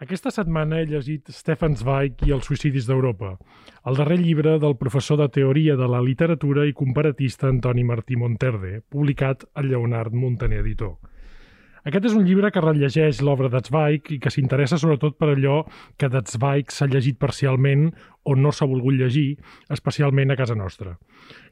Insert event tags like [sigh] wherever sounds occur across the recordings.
Aquesta setmana he llegit Stefan Zweig i els suïcidis d'Europa, el darrer llibre del professor de Teoria de la Literatura i comparatista Antoni Martí Monterde, publicat al Lleonard Montaner Editor. Aquest és un llibre que rellegeix l'obra de Zweig i que s'interessa sobretot per allò que de Zweig s'ha llegit parcialment o no s'ha volgut llegir, especialment a casa nostra.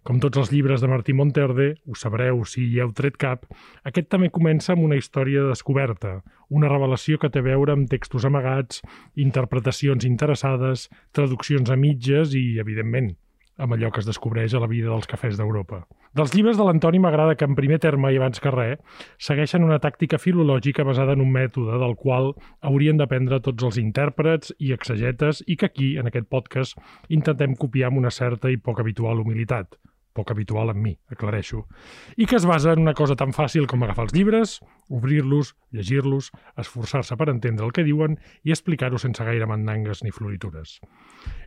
Com tots els llibres de Martí Monterde, ho sabreu si hi heu tret cap, aquest també comença amb una història de descoberta, una revelació que té a veure amb textos amagats, interpretacions interessades, traduccions a mitges i, evidentment, amb allò que es descobreix a la vida dels cafès d'Europa. Dels llibres de l'Antoni m'agrada que, en primer terme i abans que res, segueixen una tàctica filològica basada en un mètode del qual haurien d'aprendre tots els intèrprets i exegetes i que aquí, en aquest podcast, intentem copiar amb una certa i poc habitual humilitat poc habitual en mi, aclareixo, i que es basa en una cosa tan fàcil com agafar els llibres, obrir-los, llegir-los, esforçar-se per entendre el que diuen i explicar-ho sense gaire mandangues ni floritures.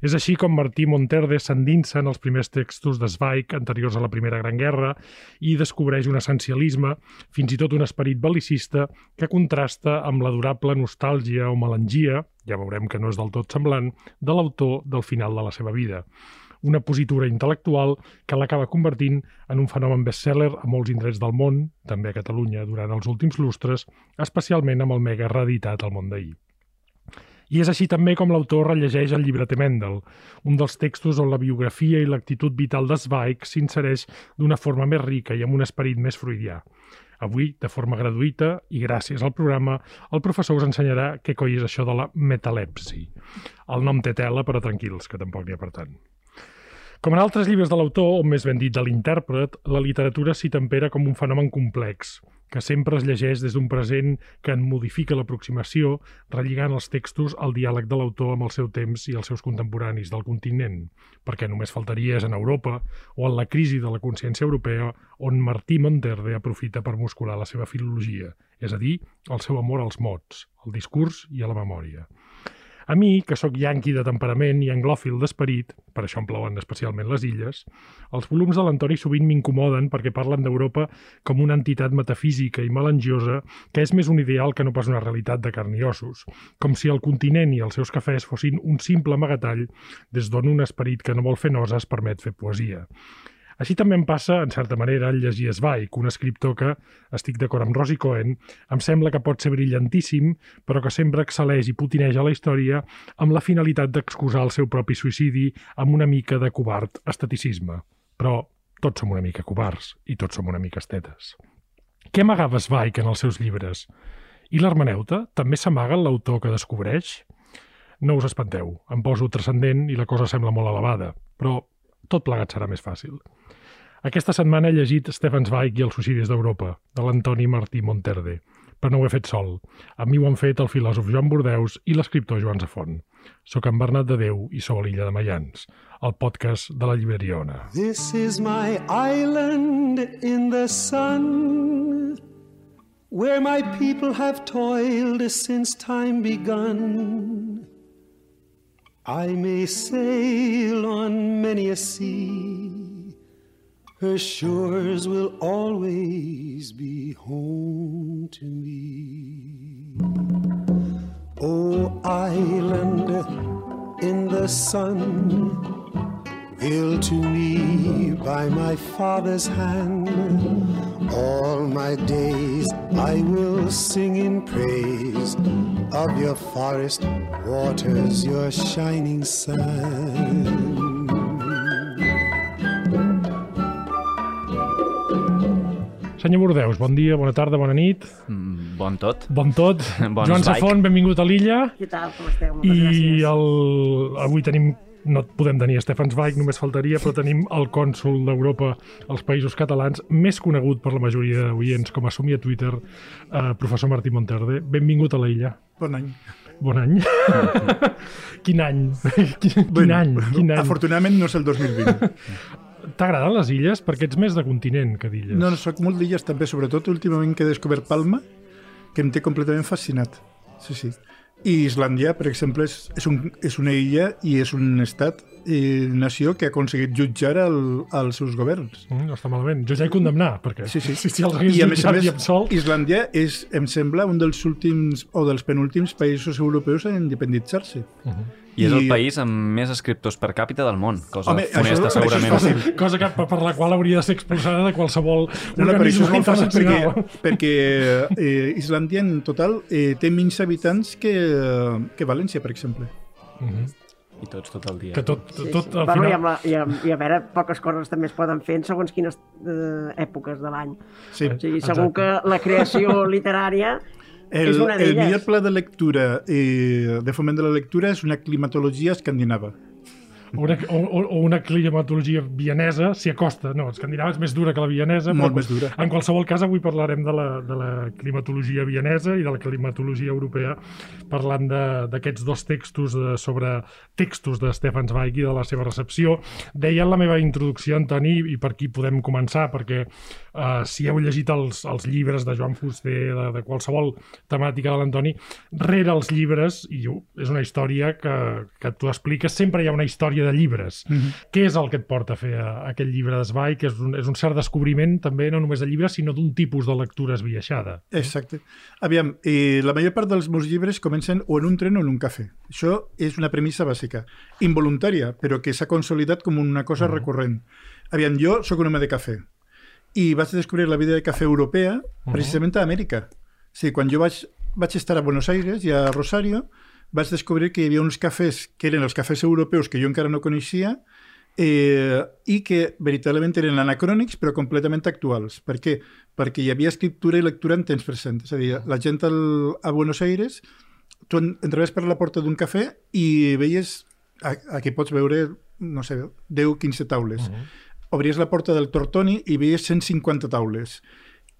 És així com Martí Monterde s'endinsa en els primers textos de Zweig anteriors a la Primera Gran Guerra i descobreix un essencialisme, fins i tot un esperit belicista, que contrasta amb l'adorable nostàlgia o melangia, ja veurem que no és del tot semblant, de l'autor del final de la seva vida una positura intel·lectual que l'acaba convertint en un fenomen bestseller a molts indrets del món, també a Catalunya, durant els últims lustres, especialment amb el mega reeditat al món d'ahir. I és així també com l'autor rellegeix el llibre Mendel, un dels textos on la biografia i l'actitud vital de Zweig s'insereix d'una forma més rica i amb un esperit més freudià. Avui, de forma gratuïta i gràcies al programa, el professor us ensenyarà què coi és això de la metalepsi. El nom té tela, però tranquils, que tampoc n'hi ha per tant. Com en altres llibres de l'autor, o més ben dit de l'intèrpret, la literatura s'hi tempera com un fenomen complex, que sempre es llegeix des d'un present que en modifica l'aproximació, relligant els textos al diàleg de l'autor amb el seu temps i els seus contemporanis del continent, perquè només faltaria és en Europa o en la crisi de la consciència europea on Martí Monterde aprofita per muscular la seva filologia, és a dir, el seu amor als mots, al discurs i a la memòria. A mi, que sóc yanqui de temperament i anglòfil d'esperit, per això em plauen especialment les illes, els volums de l'Antoni sovint m'incomoden perquè parlen d'Europa com una entitat metafísica i melangiosa que és més un ideal que no pas una realitat de carn i ossos, com si el continent i els seus cafès fossin un simple amagatall des d'on un esperit que no vol fer noses permet fer poesia. Així també em passa, en certa manera, el llegir Zweig, un escriptor que, estic d'acord amb Rosi Cohen, em sembla que pot ser brillantíssim, però que sempre excel·leix i putineja la història amb la finalitat d'excusar el seu propi suïcidi amb una mica de covard esteticisme. Però tots som una mica covards i tots som una mica estetes. Què amagava Zweig en els seus llibres? I l'hermeneuta també s'amaga en l'autor que descobreix? No us espanteu, em poso transcendent i la cosa sembla molt elevada, però tot plegat serà més fàcil. Aquesta setmana he llegit Stefan Zweig i els suïcidis d'Europa, de l'Antoni Martí Monterde, però no ho he fet sol. A mi ho han fet el filòsof Joan Bordeus i l'escriptor Joan Zafont. Soc en Bernat de Déu i sou a l'illa de Mayans, el podcast de la Lliberiona. This is my island in the sun Where my people have toiled since time begun I may sail on many a sea her shores will always be home to me. Oh, island in the sun, built to me by my father's hand. All my days I will sing in praise of your forest waters, your shining sun. Senyor Bordeus, bon dia, bona tarda, bona nit. Mm, bon tot. Bon tot. [laughs] bon Joan Safont, benvingut a l'illa. Què tal, com esteu? Moltes I gràcies. El... avui tenim no podem tenir Stefan Zweig, només faltaria, però tenim el cònsul d'Europa als Països Catalans, més conegut per la majoria d'oients com a assumia a Twitter, eh, professor Martí Monterde. Benvingut a la illa. Bon any. Bon any. [laughs] quin any? Quin, quin any? Quin any? Afortunadament no és el 2020. T'agraden les illes? Perquè ets més de continent que d'illes. No, no, soc molt d'illes també, sobretot últimament que he descobert Palma, que em té completament fascinat. Sí, sí. I Islàndia, per exemple, és, és, un, és una illa i és un estat i nació que ha aconseguit jutjar el, els seus governs. Mm, no està malament. Jo ja he condemnar, perquè Sí, sí. [laughs] si, si els hagués I a més a més, i absolt... Islàndia és, em sembla, un dels últims o dels penúltims països europeus a independitzar-se. I és el I- país amb més escriptors per càpita del món, cosa Home, això- funesta això és segurament. fàcil. Cosa que, per, per la qual hauria de ser expulsada de qualsevol No, no, però això és molt fàcil perquè, perquè eh, Islàndia en total eh, té menys habitants que, que València, per exemple. I tots tot el dia. Que tot, Sí, tot sí. al Bueno, i, final... amb la, i, amb, I a veure, poques coses també es poden fer en segons quines eh, èpoques de l'any. Sí. O sigui, segur que la creació [laughs] literària El, és una el millor pla de lectura eh, de foment de la lectura és una climatologia escandinava. O una, o, o- una climatologia vienesa s'hi acosta. No, escandinava és més dura que la vienesa. Molt però més dura. En qualsevol cas, avui parlarem de la, de la climatologia vienesa i de la climatologia europea, parlant de- d'aquests dos textos de, sobre textos de Stefan Zweig i de la seva recepció. Deia en la meva introducció, Antoni, i per aquí podem començar, perquè eh, si heu llegit els, els llibres de Joan Fuster, de, de qualsevol temàtica de l'Antoni, rere els llibres, i és una història que, que tu expliques, sempre hi ha una història de llibres. Mm -hmm. Què és el que et porta a fer a, aquell llibre d'Esbai, que és un, és un cert descobriment també no només de llibres, sinó d'un tipus de lectura esbiaixada. Exacte. Aviam, eh, la major part dels meus llibres comencen o en un tren o en un cafè. Això és una premissa bàsica. Involuntària, però que s'ha consolidat com una cosa Mhm. recurrent. Aviam, jo sóc un home de cafè i vaig descobrir la vida de cafè europea precisament a Amèrica. O sigui, quan jo vaig, vaig estar a Buenos Aires i a Rosario, vaig descobrir que hi havia uns cafès que eren els cafès europeus que jo encara no coneixia eh, i que veritablement eren anacrònics però completament actuals. Per què? Perquè hi havia escriptura i lectura en temps present. És a dir, la gent al, a Buenos Aires, tu en- entraves per la porta d'un cafè i veies, aquí pots veure, no sé, 10-15 taules. Uh -huh. Obries la porta del Tortoni i veies 150 taules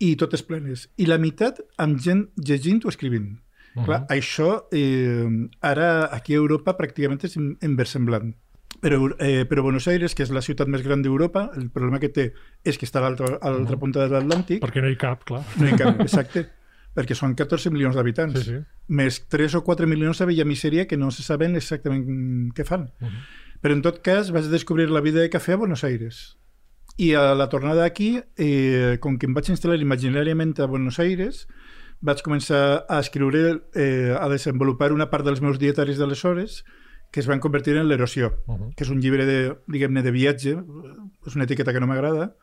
i totes plenes. I la meitat amb gent llegint o escrivint. Uh -huh. Clar, això eh, ara aquí a Europa pràcticament és in- inversemblant. Però, eh, però Buenos Aires, que és la ciutat més gran d'Europa, el problema que té és que està a l'altra a l'altra punta de l'Atlàntic, Perquè no hi cap, clar. no hi cap, [laughs] exacte, perquè són 14 milions d'habitants, Sí, sí. més 3 o 4 milions de Villa Miseria que no se saben exactament què fan. Mhm. Però en tot cas vaig descobrir la vida de cafè a Buenos Aires. I a la tornada aquí, eh, com que em vaig instal·lar imaginàriament a Buenos Aires, vaig començar a escriure, eh, a desenvolupar una part dels meus dietaris d'aleshores que es van convertir en l'erosió, Uh -huh. que és un llibre de, diguem-ne, de viatge, és una etiqueta que no m'agrada,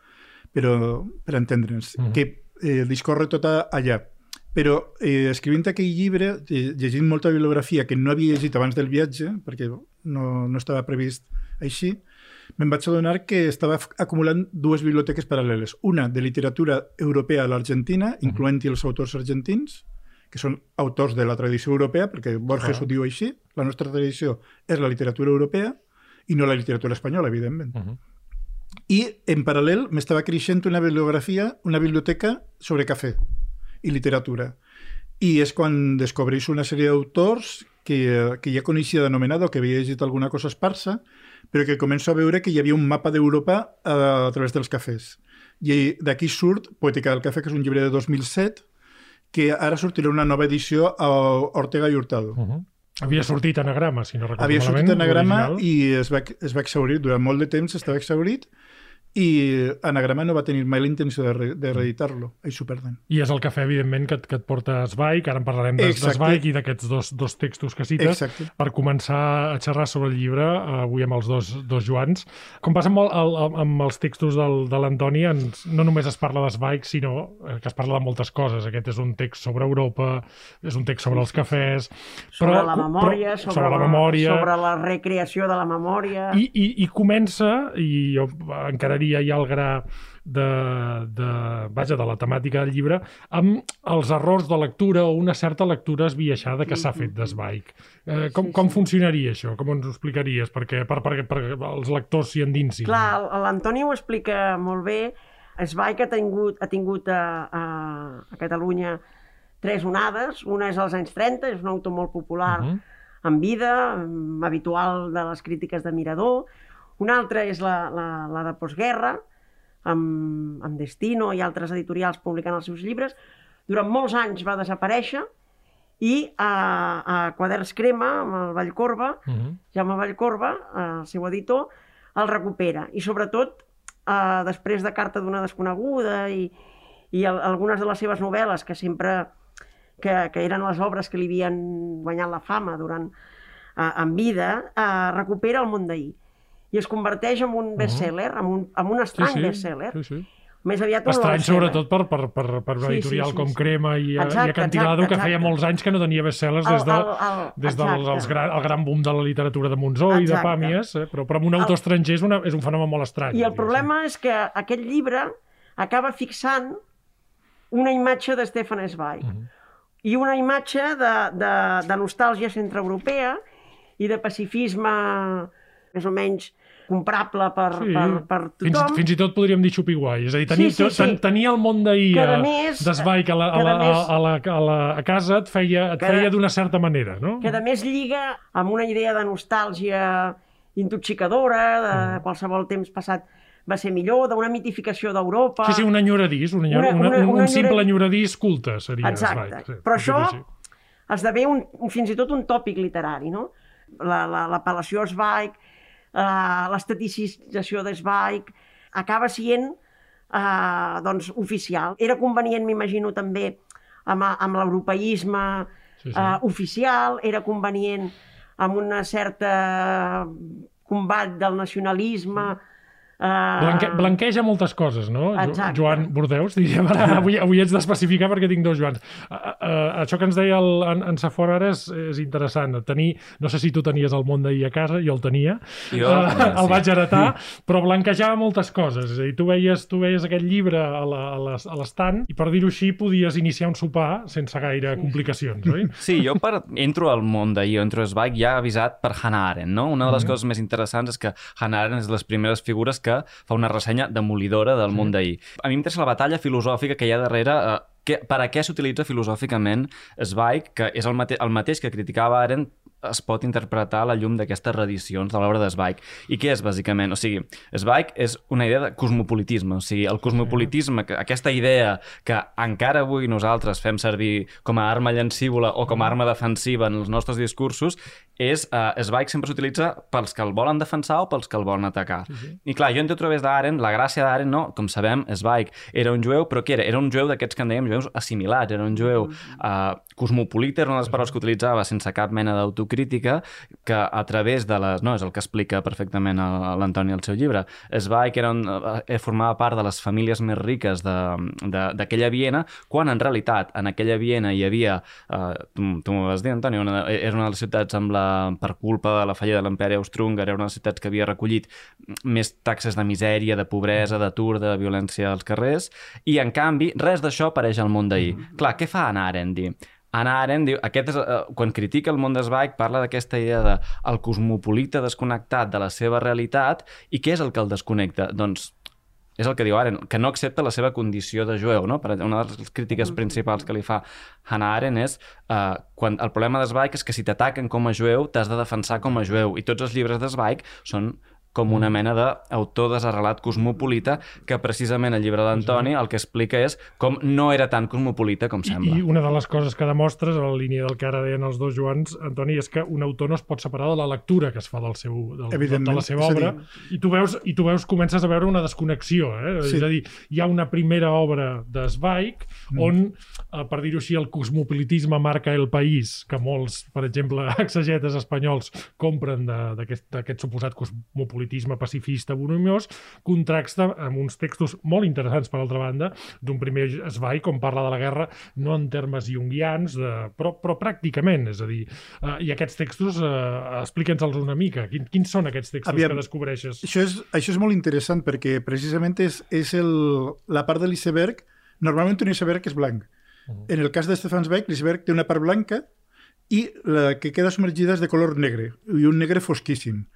però per entendre'ns, Mhm. que eh, discorre tot allà. Però eh, escrivint aquell llibre, eh, llegint molta bibliografia que no havia llegit abans del viatge, perquè no, no estava previst així, me'n vaig adonar que estava acumulant dues biblioteques paral·leles. Una de literatura europea a l'Argentina, incloent-hi els autors argentins, que són autors de la tradició europea, perquè Borges Ah. ho diu així, la nostra tradició és la literatura europea i no la literatura espanyola, evidentment. Uh -huh. I, en paral·lel, m'estava creixent una bibliografia, una biblioteca sobre cafè i literatura. I és quan descobreix una sèrie d'autors que, que ja coneixia d'anomenada o que havia llegit alguna cosa esparsa, però que començo a veure que hi havia un mapa d'Europa a, a través dels cafès. I d'aquí surt Poètica del cafè, que és un llibre de 2007, que ara sortirà una nova edició a Ortega i Hurtado. Uh -huh. Havia sortit anagrama, si no recordo Havia malament. sortit anagrama i es va, es va exaurir, durant molt de temps estava exaurit i anagrama no va tenir mai la intenció de, re, de reeditar-lo. Ells ho perden. I és el cafè, evidentment, que, et- que et porta Zweig, ara en parlarem de, de Exacte. Zweig i d'aquests dos, dos textos que cites, Exacte. per començar a xerrar sobre el llibre, avui amb els dos, dos Joans. Com passa amb, el, el, amb els textos del, de l'Antoni, ens- no només es parla de Zweig, sinó eh, que es parla de moltes coses. Aquest és un text sobre Europa, és un text sobre els cafès... sobre però- la memòria, però- sobre, sobre la memòria, sobre la recreació de la memòria. i, i, i comença, i jo encararia ja el gra de, de, vaja, de la temàtica del llibre, amb els errors de lectura o una certa lectura esbiaixada que s'ha fet d'Esbaik. Eh, com, Sí, com sí. funcionaria això? Com ens ho explicaries? Perquè, per, per, per, els lectors s'hi endinsin. Clar, l'Antoni ho explica molt bé. Zweig ha tingut, ha tingut a, a, a Catalunya tres onades. Una és als anys 30, és un autor molt popular Uh -huh. en vida, habitual de les crítiques de Mirador. Una altra és la, la, la de postguerra, amb, amb Destino i altres editorials publicant els seus llibres. Durant molts anys va desaparèixer i a, a Quaderns Crema, amb el Vallcorba, Uh -huh. Jaume Vallcorba, el seu editor, el recupera. I sobretot, eh, després de Carta d'una desconeguda i, i el, algunes de les seves novel·les, que sempre que, que eren les obres que li havien guanyat la fama durant, eh, en vida, eh, recupera el món d'ahir. I es converteix en un best-seller, en un, en un estrany best-seller. Sí, sí. Més aviat un Estrany, sobretot, per, per, per, per una Sí, editorial sí, sí, com sí. Crema i, i Exacte, Acantilado, exacte, que feia exacte. molts anys que no tenia bestsellers des, de, El- el- el- des del exacte. els gran, el gran boom de la literatura de Monzó i de Exacte. Pàmies, eh? però, però amb un autor estranger és, una, és un fenomen molt estrany. I el problema és que aquest llibre acaba fixant una imatge de Stefan Zweig Mhm. i una imatge de, de, de nostàlgia centroeuropea i de pacifisme més o menys comprable per, Sí. per, per Fins, tothom. fins i tot podríem dir xupi-guai. És a dir, tenir, Sí, sí, sí. ten- tenir el món d'ahir Que, a a, la, a, que, a la, a, la, a, la, a casa et feia, et Que- feia d'una certa manera, no? que a més lliga amb una idea de nostàlgia intoxicadora, de Mm. qualsevol temps passat va ser millor, d'una mitificació d'Europa. Sí, sí, un enyoradís, un, enyor, Una- una, una- un, un simple enyora- enyoradís culte seria Exacte. Zweig. Sí, Però això esdevé un, un, fins i tot un tòpic literari, no? La- la- L'apel·lació a Zweig, eh, l'esteticització de Zweig, acaba sent eh, doncs, oficial. Era convenient, m'imagino, també amb, amb l'europeisme Sí, sí. eh, oficial, era convenient amb una certa combat del nacionalisme... Eh, Blanque, blanqueja moltes coses, no? Exacte. Joan Bordeus, diríem ara, avui, avui haig d'especificar perquè tinc dos Joans. Uh, uh, això que ens deia el, en, en Safora ara és, és interessant. Tenir, no sé si tu tenies el món d'ahir a casa, jo el tenia, Jo uh, el tenia, el sí. vaig heretar, però blanquejava moltes coses. És a dir, tu veies, tu veies aquest llibre a l'estant i, per dir-ho així, podies iniciar un sopar sense gaire complicacions, oi? [laughs] Sí, jo per, entro al món d'ahir, entro a Zweig ja avisat per Hannah Arendt, no? Una de les coses més interessants és que Hannah Arendt és de les primeres figures que fa una ressenya demolidora del món d'ahir. A mi m'interessa la batalla filosòfica que hi ha darrere eh, que, per a què s'utilitza filosòficament Zweig, que és el, mate el mateix que criticava Arendt es pot interpretar a la llum d'aquestes reedicions de l'obra de Zweig. I què és, bàsicament? O sigui, Zweig és una idea de cosmopolitisme. O sigui, el cosmopolitisme, que, aquesta idea que encara avui nosaltres fem servir com a arma llancívola o com a arma defensiva en els nostres discursos, és, eh, Zweig sempre s'utilitza pels que el volen defensar o pels que el volen atacar. Sí, sí. I clar, jo entro a través d'Arendt, la gràcia d'Arendt, no, com sabem, Zweig era un jueu, però què era? Era un jueu d'aquests que en dèiem jueus assimilats, era un jueu eh, cosmopolita, era una de les paraules que utilitzava sense cap mena d'autocrítica, que a través de les... No, és el que explica perfectament l'Antoni al seu llibre. Zweig era un, eh, formava part de les famílies més riques de- de- d'aquella Viena, quan en realitat en aquella Viena hi havia, eh, tu, tu m'ho vas dir, Antoni, una, era una de les ciutats amb la, per culpa de la falla de l'imperi austro-húngar, era una de les ciutats que havia recollit més taxes de misèria, de pobresa, d'atur, de violència als carrers, i en canvi res d'això apareix al món d'ahir. Clar, què fa Anna Arendt? Anna Arendt diu, aquest és, eh, quan critica el món d'Esbaig parla d'aquesta idea de el cosmopolita desconnectat de la seva realitat i què és el que el desconnecta? Doncs és el que diu Arendt, que no accepta la seva condició de jueu. No? Per, una de les crítiques principals que li fa Hannah Arendt és uh, quan el problema d'Esbaig és que si t'ataquen com a jueu t'has de defensar com a jueu i tots els llibres d'Esbaig són com una mena d'autor desarrelat cosmopolita que precisament el llibre d'Antoni el que explica és com no era tan cosmopolita com sembla. I, I una de les coses que demostres, a la línia del que ara deien els dos Joans, Antoni, és que un autor no es pot separar de la lectura que es fa del seu, del, de la seva obra, dir- i tu veus, i tu veus, comences a veure una desconnexió. Eh? Sí. És a dir, hi ha una primera obra de Zweig Mm. on, eh, per dir-ho així, el cosmopolitisme marca el país, que molts, per exemple, [laughs] exegetes espanyols compren de- d'aquest d'aquest suposat cosmopolitisme pacifista volumiós, contrasta amb uns textos molt interessants, per altra banda, d'un primer Zweig, com parla de la guerra, no en termes junguians, de, però, però pràcticament, és a dir, eh, i aquests textos, eh, explica'ns-els una mica. Quin, quins són aquests textos Aviam. que descobreixes? Això és, això és molt interessant perquè precisament és, és el, la part de l'iceberg, normalment un iceberg és blanc. En el cas de Stefan Zweig, l'iceberg té una part blanca i la que queda submergida és de color negre, i un negre fosquíssim.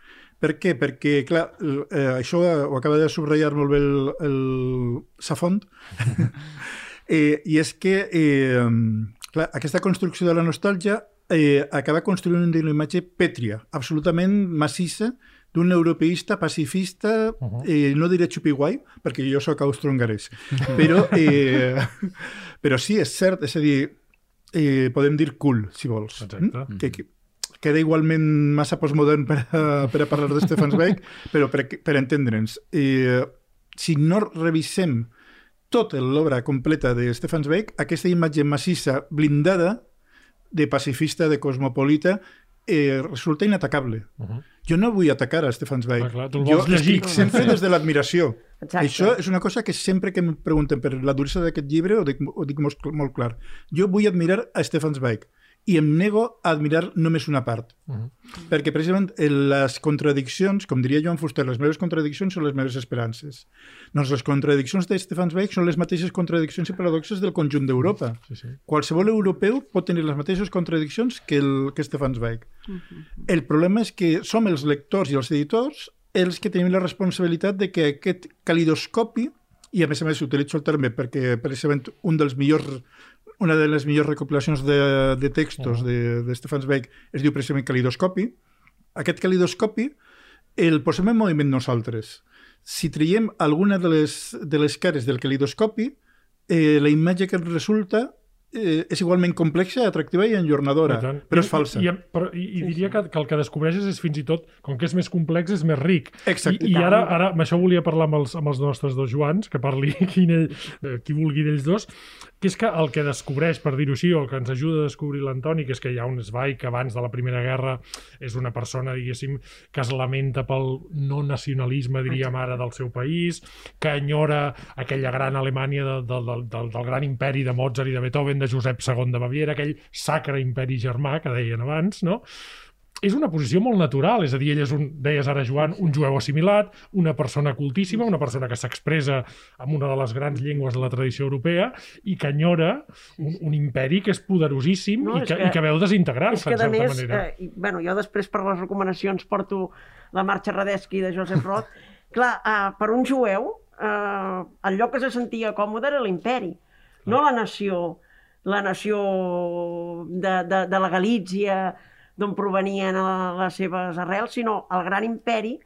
Per què? Perquè, clar, eh, això ho acaba de subratllar molt bé el, el Safont, [laughs] eh, i és que eh, clar, aquesta construcció de la nostàlgia eh, acaba construint una imatge pètria, absolutament massissa, d'un europeista pacifista, Uh-huh. eh, no diré xupiguai, perquè jo sóc austro-hongarès, [laughs] però, eh, però sí, és cert, és a dir, eh, podem dir cool, si vols. Exacte. Mm? Que, que queda igualment massa postmodern per a, per a parlar de Stefan Zweig, però per, per entendre'ns. Eh, si no revisem tota l'obra completa de Stefan Zweig, aquesta imatge massissa, blindada, de pacifista, de cosmopolita, eh, resulta inatacable. Uh -huh. Jo no vull atacar a Stefan Zweig. Ah, clar, jo escric sempre des de l'admiració. Això és una cosa que sempre que em pregunten per la duresa d'aquest llibre ho dic, ho dic molt, molt clar. Jo vull admirar a Stefan Zweig i em nego a admirar només una part. Uh -huh. Perquè precisament en les contradiccions, com diria Joan Fuster, les meves contradiccions són les meves esperances. Doncs les contradiccions de Stefan Zweig són les mateixes contradiccions i paradoxes del conjunt d'Europa. Sí, sí. Qualsevol europeu pot tenir les mateixes contradiccions que, el, que Stefan Zweig. El problema és que som els lectors i els editors els que tenim la responsabilitat de que aquest calidoscopi, i a més a més utilitzo el terme perquè precisament un dels millors una de les millors recopilacions de, de textos de, de Stefan Zweig es diu precisament calidoscopi. Aquest calidoscopi el posem en moviment nosaltres. Si traiem alguna de les, de les cares del calidoscopi, eh, la imatge que resulta eh, és igualment complexa, atractiva i enjornadora, I tant. però és falsa. I, i, però, i, i diria que, que el que descobreixes és fins i tot, com que és més complex, és més ric. Exacte. I, i ara, ara, amb això volia parlar amb els, amb els nostres dos Joans, que parli [laughs] quin ell, eh, qui vulgui d'ells dos, que és que el que descobreix, per dir-ho així, o que ens ajuda a descobrir l'Antoni, que és que hi ha un Zweig que abans de la Primera Guerra és una persona, diguéssim, que es lamenta pel no nacionalisme, diríem ara, del seu país, que enyora aquella gran Alemanya de, de, del, del, del gran imperi de Mozart i de Beethoven, de Josep II de Baviera, aquell sacre imperi germà que deien abans, no? És una posició molt natural, és a dir, ell és un, deies ara Joan, un jueu assimilat, una persona cultíssima, una persona que s'expressa amb una de les grans llengües de la tradició europea i que enyora un, un imperi que és poderosíssim No, i, que, que- i que veu És desintegrar-se, que, en certa més, manera. eh, bueno, jo després per les recomanacions porto la marxa Radetzky de Joseph Roth. [laughs] Clar, eh, per un jueu, eh, el lloc que se sentia còmode era l'imperi, no la nació, la nació de, de, de la Galícia, d'on provenien les seves arrels, sinó el gran imperi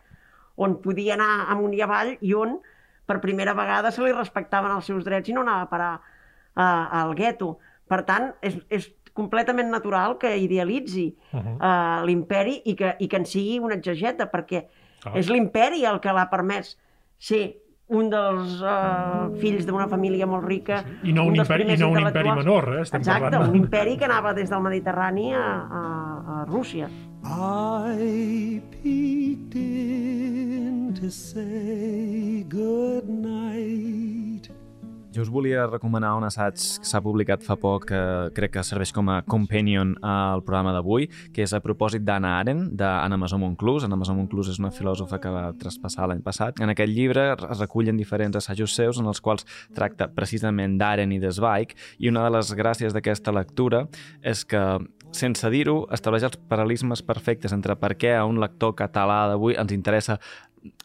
on podia anar amunt i avall i on per primera vegada se li respectaven els seus drets i no anava a parar eh, al gueto. Per tant, és, és completament natural que idealitzi Uh -huh. uh, l'imperi i que, i que en sigui una exageta, perquè Clar. és l'imperi el que l'ha permès ser un dels uh, fills d'una família molt rica. I no un, dels imperi, i no un imperi menor, eh? Estem Exacte, parlant un imperi que anava des del Mediterrani a, a, a Rússia. I peeked in to say good night. Jo us volia recomanar un assaig que s'ha publicat fa poc que crec que serveix com a companion al programa d'avui, que és a propòsit d'Anna Arendt, d'Anna Masó Monclús. Anna Masó Monclús és una filòsofa que va traspassar l'any passat. En aquest llibre es recullen diferents assajos seus en els quals tracta precisament d'Arendt i de i una de les gràcies d'aquesta lectura és que sense dir-ho, estableix els paral·lelismes perfectes entre per què a un lector català d'avui ens interessa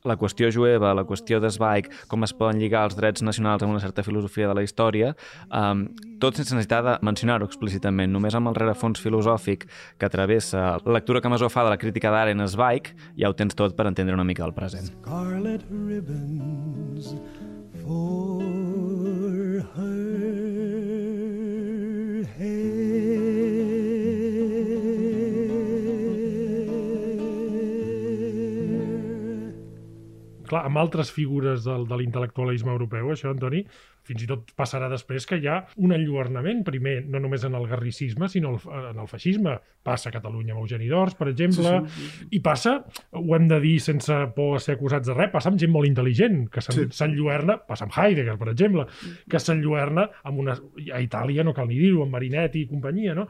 la qüestió jueva, la qüestió de Zweig, com es poden lligar els drets nacionals amb una certa filosofia de la història, um, tot sense necessitar de mencionar-ho explícitament, només amb el rerefons filosòfic que travessa la lectura que Masó fa de la crítica d'Aren Zweig, ja ho tens tot per entendre una mica el present. Scarlet ribbons for her hair. Clar, amb altres figures del, de l'intel·lectualisme europeu, això, Antoni, fins i tot passarà després que hi ha un enlluernament, primer, no només en el garricisme, sinó el, en el feixisme. Passa a Catalunya amb Eugeni d'Ors, per exemple, sí, sí. i passa, ho hem de dir sense por a ser acusats de res, passa amb gent molt intel·ligent, que Sí. s'enlluerna, passa amb Heidegger, per exemple, que s'enlluerna amb una... A Itàlia, no cal ni dir-ho, amb Marinetti i companyia, no?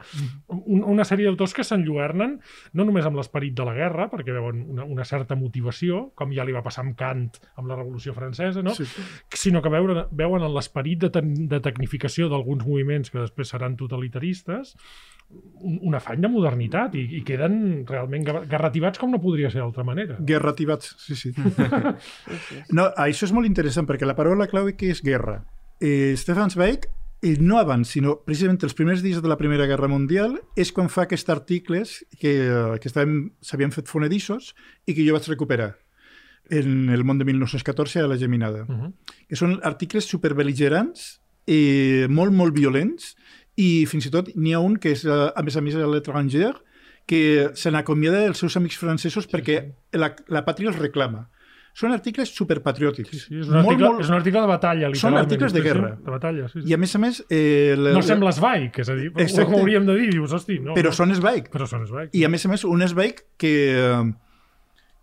Un, una sèrie d'autors que s'enlluernen no només amb l'esperit de la guerra, perquè veuen una, una certa motivació, com ja li va passar amb Kant amb la Revolució Francesa, no? Sí. sinó que veuen, veuen en l'esperit de, ten, de tecnificació d'alguns moviments que després seran totalitaristes un, un afany de modernitat i, i queden realment gar- garrativats com no podria ser d'altra manera. Guerrativats, sí, sí. [laughs] No, això és molt interessant perquè la paraula clau que és guerra. Eh, Stefan Zweig, eh, no abans, sinó precisament els primers dies de la Primera Guerra Mundial, és quan fa aquests articles que, eh, que estaven- s'havien fet fonedissos i que jo vaig recuperar en el món de 1914 a la Geminada. Uh -huh. que són articles superbel·ligerants, eh, molt, molt violents, i fins i tot n'hi ha un que és, eh, a més a més, a l'étranger, que se n'acomiada dels seus amics francesos perquè la, la pàtria els reclama. Són articles superpatriòtics. Sí, sí, és, un article, és un article de batalla, literalment. Són articles de Sí, sí, guerra. de batalla, sí, sí. I a més a més... Eh, la, No sembla Zweig, és a dir, Exacte. com hauríem de dir, dius, hosti, no. Però no. són Zweig. Però són Zweig. I a més a més, un Zweig que,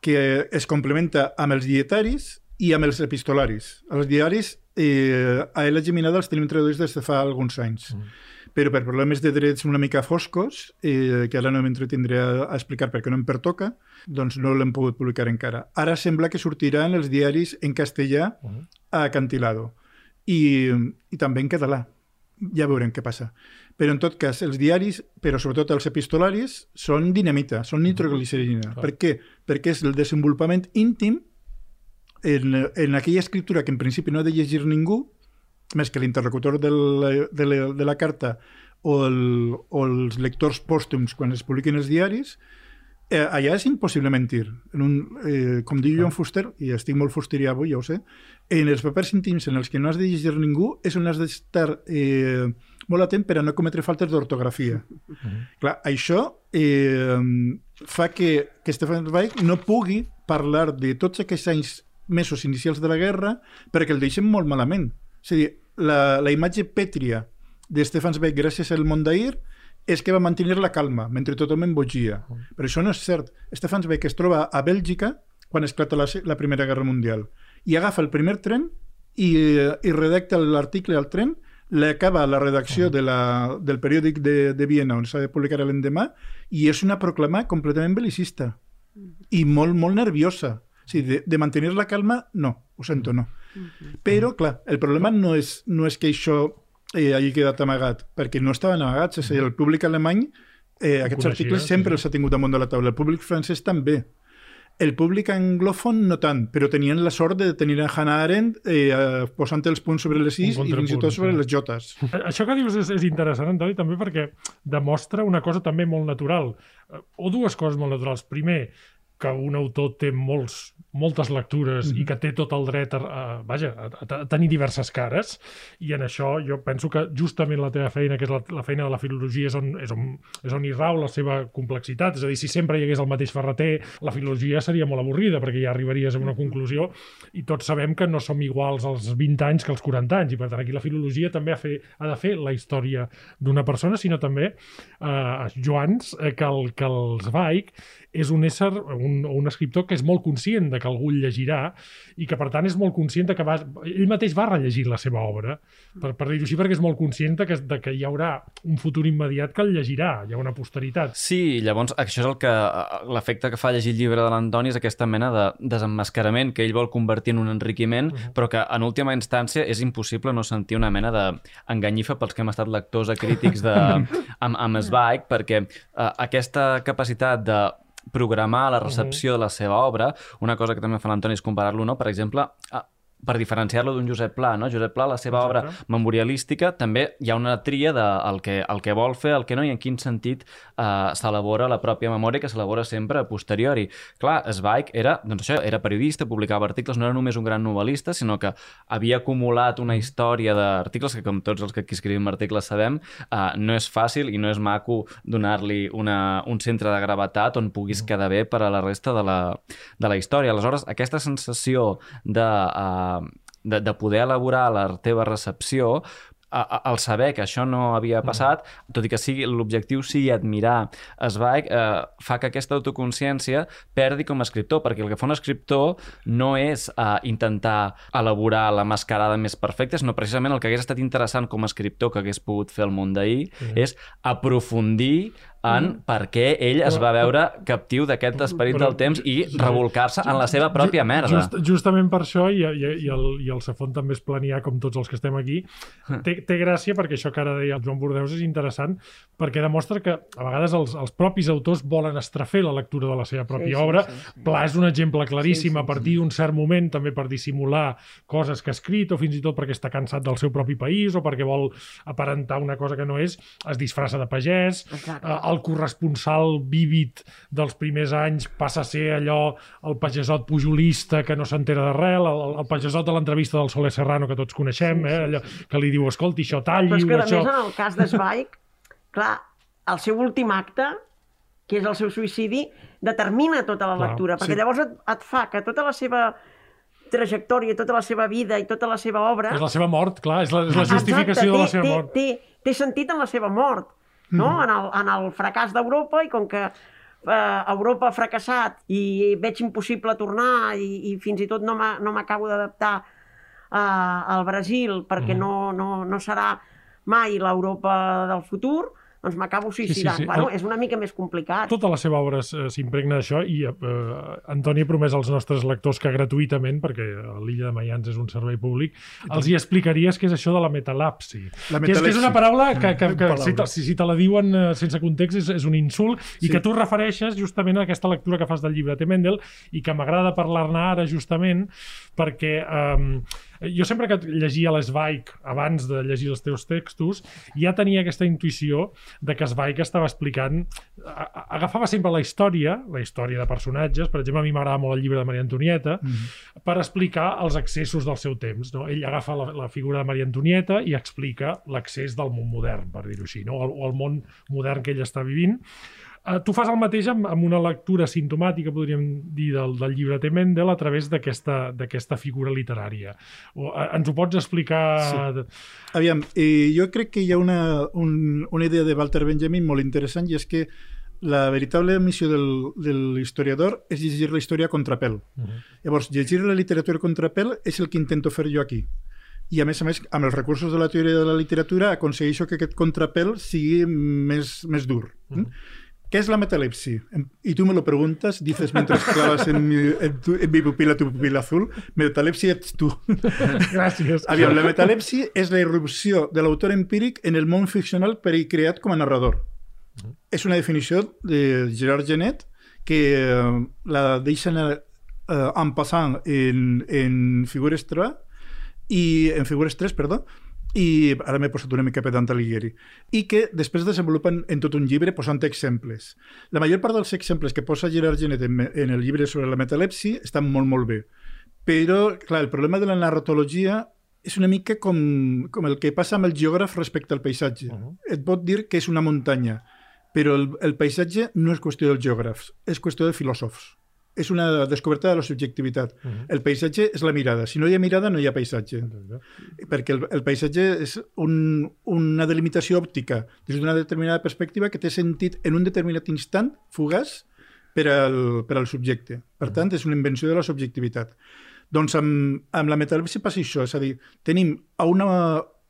que es complementa amb els dietaris i amb els epistolaris. Els diaris, eh, a L. Geminada els tenim traduïts des de fa alguns anys. Mm. Però per problemes de drets una mica foscos, eh, que ara no m'entretindré a, a explicar perquè no em pertoca, doncs no l'hem pogut publicar encara. Ara sembla que sortiran els diaris en castellà Mhm. a Acantilado i, i també en català. Ja veurem què passa. Però en tot cas, els diaris, però sobretot els epistolaris, són dinamita, són nitroglicerina. Clar. Per què? Perquè és el desenvolupament íntim en, en aquella escriptura que en principi no ha de llegir ningú, més que l'interlocutor de, la, de, la, de la carta o, el, o els lectors pòstums quan es publiquen els diaris, eh, allà és impossible mentir. En un, eh, com diu Joan Fuster, i estic molt fusterià avui, ja ho sé, en els papers íntims en els que no has de llegir ningú és on has d'estar eh, molt atent per a no cometre faltes d'ortografia. Clar, això eh, fa que, que Stefan Zweig no pugui parlar de tots aquests anys mesos inicials de la guerra perquè el deixen molt malament. És a dir, la, la imatge pètria de Stefan Zweig gràcies al Mondair és que va mantenir la calma mentre tothom embogia. Però això no és cert. Stefan Zweig es troba a Bèlgica quan esclata la, la Primera Guerra Mundial i agafa el primer tren i, eh, i redacta l'article al tren l'acaba a la redacció de la, del periòdic de, de Viena on s'ha de publicar l'endemà i és una proclama completament belicista. I molt, molt nerviosa. O sigui, de, de mantenir la calma, no, ho sento, no. Però, clar, el problema no és, no és que això eh, hagi quedat amagat, perquè no estaven amagats, és a dir, el públic alemany eh, aquests coneixia, articles sí. sempre els ha tingut damunt de la taula, el públic francès també el públic anglòfon no tant, però tenien la sort de tenir a Hannah Arendt eh, eh, posant els punts sobre les is i fins i tot sobre sí. les jotes. [laughs] Això que dius és, és interessant, Antoni, també perquè demostra una cosa també molt natural, eh, o dues coses molt naturals. Primer, que un autor té molts, moltes lectures i que té tot el dret a, a, vaja, a, a, tenir diverses cares i en això jo penso que justament la teva feina, que és la, la feina de la filologia, és on, és, on, és on hi rau la seva complexitat. És a dir, si sempre hi hagués el mateix ferreter, la filologia seria molt avorrida perquè ja arribaries a una conclusió i tots sabem que no som iguals als 20 anys que als 40 anys i per tant aquí la filologia també ha, fer, ha de fer la història d'una persona, sinó també eh, Joans, eh, que, el, que el Zweig és un ésser, un, un escriptor que és molt conscient de que algú el llegirà i que, per tant, és molt conscient de que va, ell mateix va rellegir la seva obra, per, per dir-ho així, perquè és molt conscient de que, de que hi haurà un futur immediat que el llegirà, hi ha una posteritat. Sí, llavors això és el que l'efecte que fa llegir el llibre de l'Antoni és aquesta mena de desemmascarament que ell vol convertir en un enriquiment, uh -huh. però que en última instància és impossible no sentir una mena d'enganyifa pels que hem estat lectors a crítics de, amb, amb Zweig, perquè uh, aquesta capacitat de programar la recepció de la seva obra, una cosa que també fa l'Antoni és comparar-lo, no? per exemple, a, per diferenciar-lo d'un Josep Pla, no? Josep Pla, la seva Exacte. obra memorialística, també hi ha una tria de el que, el que vol fer, el que no, i en quin sentit eh, s'elabora la pròpia memòria, que s'elabora sempre a posteriori. Clar, Zweig era, doncs això, era periodista, publicava articles, no era només un gran novel·lista, sinó que havia acumulat una història d'articles que, com tots els que aquí escrivim articles sabem, eh, no és fàcil i no és maco donar-li un centre de gravetat on puguis quedar bé per a la resta de la, de la història. Aleshores, aquesta sensació de, eh, de, de poder elaborar la teva recepció al saber que això no havia passat, tot i que sigui l'objectiu sigui admirar Zweig, eh, fa que aquesta autoconsciència perdi com a escriptor, perquè el que fa un escriptor no és eh, intentar elaborar la mascarada més perfecta, sinó precisament el que hagués estat interessant com a escriptor que hagués pogut fer el món d'ahir és aprofundir en per què ell es va veure captiu d'aquest esperit Però- del temps i revolcar-se en la seva pròpia merda. Just, justament per això, i, i, i, el, i el Safon també és planià, com tots els que estem aquí, té, té gràcia perquè això que ara deia el Joan Bordeus és interessant perquè demostra que a vegades els, els propis autors volen estrafer la lectura de la seva pròpia Sí, sí, obra. sí, sí. Pla és un exemple claríssim Sí, sí, a partir d'un cert moment també per dissimular coses que ha escrit o fins i tot perquè està cansat del seu propi país o perquè vol aparentar una cosa que no és, es disfressa de pagès. Exacte. Eh, el corresponsal vívid dels primers anys passa a ser allò el pagesot pujolista que no s'entera de res, el, el pagesot de l'entrevista del Soler Serrano que tots coneixem, eh? allò que li diu, escolti, això talli Però és que, a això... més, en el cas de Zweig, clar, el seu últim acte, que és el seu suïcidi, determina tota la Clar, lectura, perquè sí. llavors et, et fa que tota la seva trajectòria, tota la seva vida i tota la seva obra... És la seva mort, clar, és la, és la justificació Exacte, de la té- seva té, mort. Té, té sentit en la seva mort, no? Mm. En, el, en el fracàs d'Europa i com que eh, Europa ha fracassat i veig impossible tornar i, i fins i tot no m'a- no m'acabo d'adaptar eh, al Brasil perquè Mm. no, no, no serà mai l'Europa del futur, doncs m'acabo suïcidant. sí. Bueno, El- és una mica més complicat. Tota la seva obra s- s'impregna d'això i eh, Antoni ha promès als nostres lectors que gratuïtament, perquè l'illa de Mayans és un servei públic, els hi explicaries què és això de la metalapsi. La Que és, que és una paraula que, que, que Paraula. si, te, si, te la diuen eh, sense context és, és un insult i Sí. que tu refereixes justament a aquesta lectura que fas del llibre de Mendel i que m'agrada parlar-ne ara justament perquè um, jo sempre que llegia l'Sveig abans de llegir els teus textos ja tenia aquesta intuïció de que Zweig estava explicant agafava sempre la història la història de personatges, per exemple a mi m'agrada molt el llibre de Maria Antonieta Mm. per explicar els accessos del seu temps. No? Ell agafa la, la figura de Maria Antonieta i explica l'accés del món modern, per dir-ho així, no? o, o el món modern que ell està vivint. Uh, tu fas el mateix amb, amb una lectura sintomàtica, podríem dir, del, del llibre de Mendel a través d'aquesta figura literària. O, uh, ens ho pots explicar? Sí. Aviam, eh, jo crec que hi ha una, un, una idea de Walter Benjamin molt interessant i és que la veritable missió del, de l'historiador és llegir la història a contrapèl. Uh -huh. Llavors, llegir la literatura a contrapèl és el que intento fer jo aquí. I, a més a més, amb els recursos de la teoria de la literatura aconsegueixo que aquest contrapèl sigui més, més dur. Mm. ¿Qué es la metalepsi? Y tú me lo preguntas, dices mientras clavas en mi, en tu- en mi pupila tu pupila azul, metalepsi ets tu. [laughs] Gràcies. Aviam, la metalepsi és la irrupció de l'autor empíric en el món ficcional per ell creat com a narrador. És una definició de Gerard Genet que eh, la deixen eh, en passant en, en figures 3 i en figures 3, perdó, i ara m'he posat una mica pedant Alighieri, i que després desenvolupen en tot un llibre posant exemples. La major part dels exemples que posa Gerard Genet en, en el llibre sobre la metalepsi estan molt, molt bé. Però, clar, el problema de la narratologia és una mica com, com el que passa amb el geògraf respecte al paisatge. Uh -huh. Et pot dir que és una muntanya, però el, el paisatge no és qüestió dels geògrafs, és qüestió de filòsofs. És una descoberta de la subjectivitat. Uh -huh. El paisatge és la mirada. Si no hi ha mirada, no hi ha paisatge. Perquè el, el paisatge és un, una delimitació òptica des d'una determinada perspectiva que té sentit en un determinat instant, fugaç, per al, per al subjecte. Per tant, és una invenció de la subjectivitat. Doncs amb, amb la metalepsi passa això, és a dir, tenim a, una,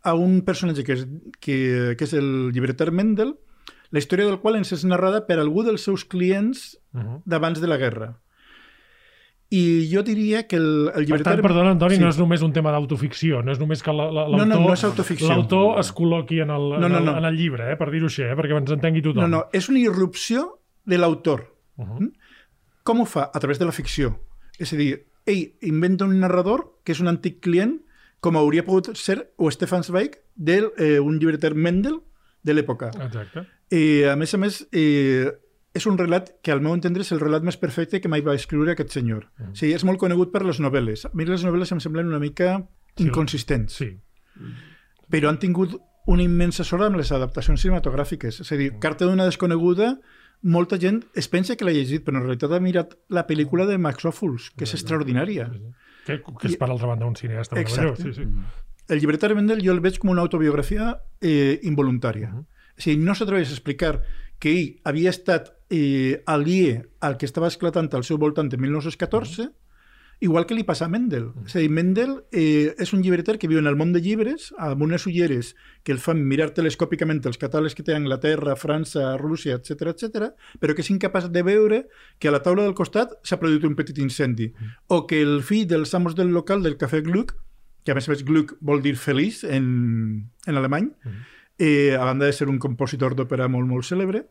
a un personatge que és, que, que és el llibreter Mendel, la història del qual ens és narrada per algú dels seus clients Uh -huh. d'abans de la guerra. I jo diria que el, el Per llibreter... tant, perdona, Antoni, Sí. no és només un tema d'autoficció, no és només que la- la- No, l'autor no, no és autoficció. l'autor es col·loqui en el, No, en, no, no. en el llibre, eh, per dir-ho així, eh, perquè ens entengui tothom. No, no, és una irrupció de l'autor. Uh -huh. Com ho fa? A través de la ficció. És a dir, ell inventa un narrador que és un antic client, com hauria pogut ser o Stefan Zweig, d'un eh, llibreter Mendel de l'època. Exacte. I, a més a més, eh, és un relat que, al meu entendre, és el relat més perfecte que mai va escriure aquest senyor. Mm. Sigui, és molt conegut per les novel·les. A mi les novel·les em semblen una mica Sí. inconsistents. Sí. però han tingut una immensa sort amb les adaptacions cinematogràfiques. És a dir, Carta d'una desconeguda, molta gent es pensa que l'ha llegit, però en realitat ha mirat la pel·lícula de Max Ophuls, que és extraordinària. Que, que és, per altra banda, un cineasta meravellós. Exacte. Sí, sí. El llibreter Mendel jo el veig com una autobiografia eh, involuntària. Mhm. O sigui, no s'atreveix a explicar que ell havia estat eh, alié al que estava esclatant al seu voltant en 1914, igual que li passa a Mendel. És a dir, Mendel eh, és un llibreter que viu en el món de llibres, amb unes ulleres que el fan mirar telescòpicament els catàlegs que té a Anglaterra, França, Rússia, etc etc, però que és incapaç de veure que a la taula del costat s'ha produït un petit incendi, o que el fill dels amos del local del cafè Gluck, que a més a més Gluck vol dir feliç en, en alemany, eh, a banda de ser un compositor d'òpera molt, molt cèlebre,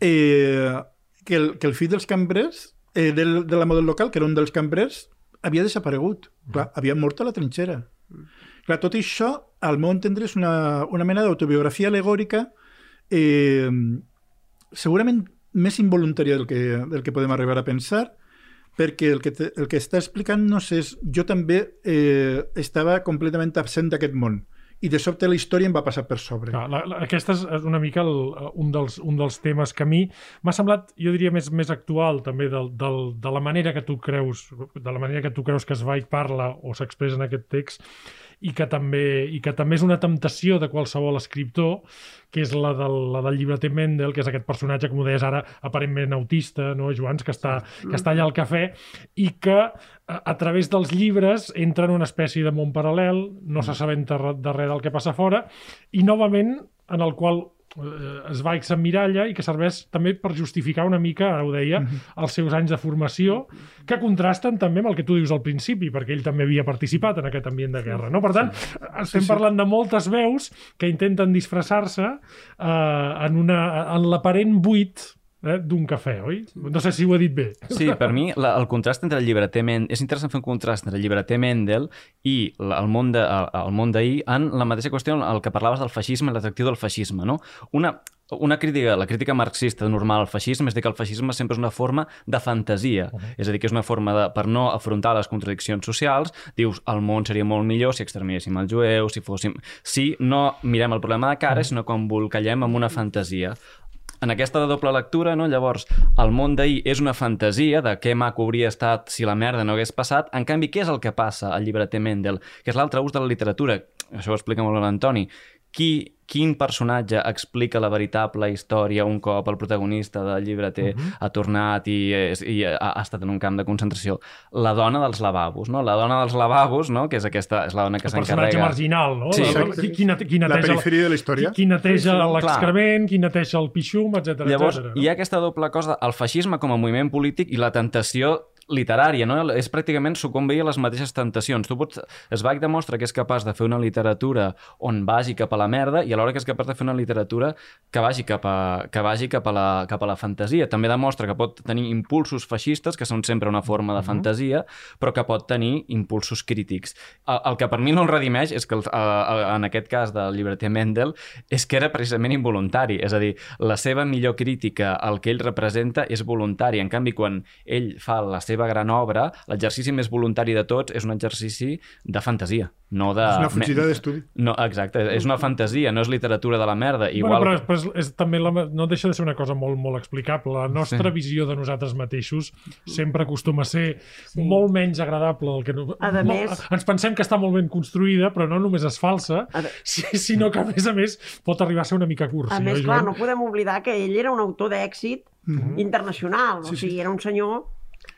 eh, que, el, que el fill dels cambrers, eh, del, de l'amo del local, que era un dels cambrers, havia desaparegut. Clar, havia mort a la trinxera. Clar, tot això, al meu entendre, és una, una mena d'autobiografia alegòrica eh, segurament més involuntària del que, del que podem arribar a pensar, perquè el que, te, el que està explicant-nos és jo també eh, estava completament absent d'aquest món i de sobte la història em va passar per sobre. Clar, la, la, aquesta és una mica el, un, dels, un dels temes que a mi m'ha semblat, jo diria, més, més actual també del, del, de la manera que tu creus de la manera que tu creus que Zweig parla o s'expressa en aquest text i que, també, i que també és una temptació de qualsevol escriptor, que és la del, la del llibreter Mendel, que és aquest personatge, com ho deies ara, aparentment autista, no, Joans, que està, que està allà al cafè, i que a, a través dels llibres entra en una espècie de món paral·lel, no s'assabenta de res del que passa fora, i novament en el qual es va s'emmiralla i que serveix també per justificar una mica, ara ho deia, els seus anys de formació, que contrasten també amb el que tu dius al principi, perquè ell també havia participat en aquest ambient de guerra. No? Per tant, estem parlant de moltes veus que intenten disfressar-se eh, en, una, en l'aparent buit eh, d'un cafè, oi? No sé si ho he dit bé. Sí, per mi la, el contrast entre el llibreter Mendel... És interessant fer un contrast entre el llibreter Mendel i la- el món de, el, el món d'ahir en la mateixa qüestió, el que parlaves del feixisme i l'atractiu del feixisme, no? Una, una crítica, la crítica marxista normal al feixisme és dir que el feixisme sempre és una forma de fantasia, uh -huh. és a dir, que és una forma de, per no afrontar les contradiccions socials, dius, el món seria molt millor si exterminéssim els jueus, si fóssim... Si no mirem el problema de cara, sinó que embolcallem amb una fantasia en aquesta de doble lectura, no? llavors, el món d'ahir és una fantasia de què maco hauria estat si la merda no hagués passat. En canvi, què és el que passa al llibreter Mendel? Que és l'altre ús de la literatura. Això ho explica molt l'Antoni. Qui, quin personatge explica la veritable història un cop el protagonista del llibreter uh -huh. ha tornat i, és, i ha, ha estat en un camp de concentració? La dona dels lavabos, no? La dona dels lavabos, no? que és aquesta, és la dona que el personatge s'encarrega... marginal, no? Sí. La- qui, qui, nete- qui La neteja, perifèria de la història. Qui, qui neteja Clar. l'excrement, qui neteja el pixum, etc. Llavors, no? hi ha aquesta doble cosa, el feixisme com a moviment polític i la tentació literària, no? És pràcticament sucumbir a les mateixes tentacions. Tu pots... Zweig demostra que és capaç de fer una literatura on vagi cap a la merda i alhora que és capaç de fer una literatura que vagi cap a, que vagi cap a, la, cap a la fantasia. També demostra que pot tenir impulsos feixistes, que són sempre una forma de fantasia, però que pot tenir impulsos crítics. El, el que per mi no el redimeix és que, el, eh, en aquest cas del llibreter Mendel, és que era precisament involuntari. És a dir, la seva millor crítica al que ell representa és voluntari. En canvi, quan ell fa la seva gran obra, l'exercici més voluntari de tots és un exercici de fantasia, no de... És una fugida d'estudi. No, exacte, és una fantasia, no és literatura de la merda. Igual... Bueno, però, però és, és, també la, no deixa de ser una cosa molt, molt explicable. La nostra Sí. visió de nosaltres mateixos sempre acostuma a ser sí. molt menys agradable del que... No, A molt, més- Ens pensem que està molt ben construïda, però no només és falsa, A si- sinó que, a més a més, pot arribar a ser una mica cursi. A més, oi, clar, no podem oblidar que ell era un autor d'èxit internacional, o sigui, era un senyor...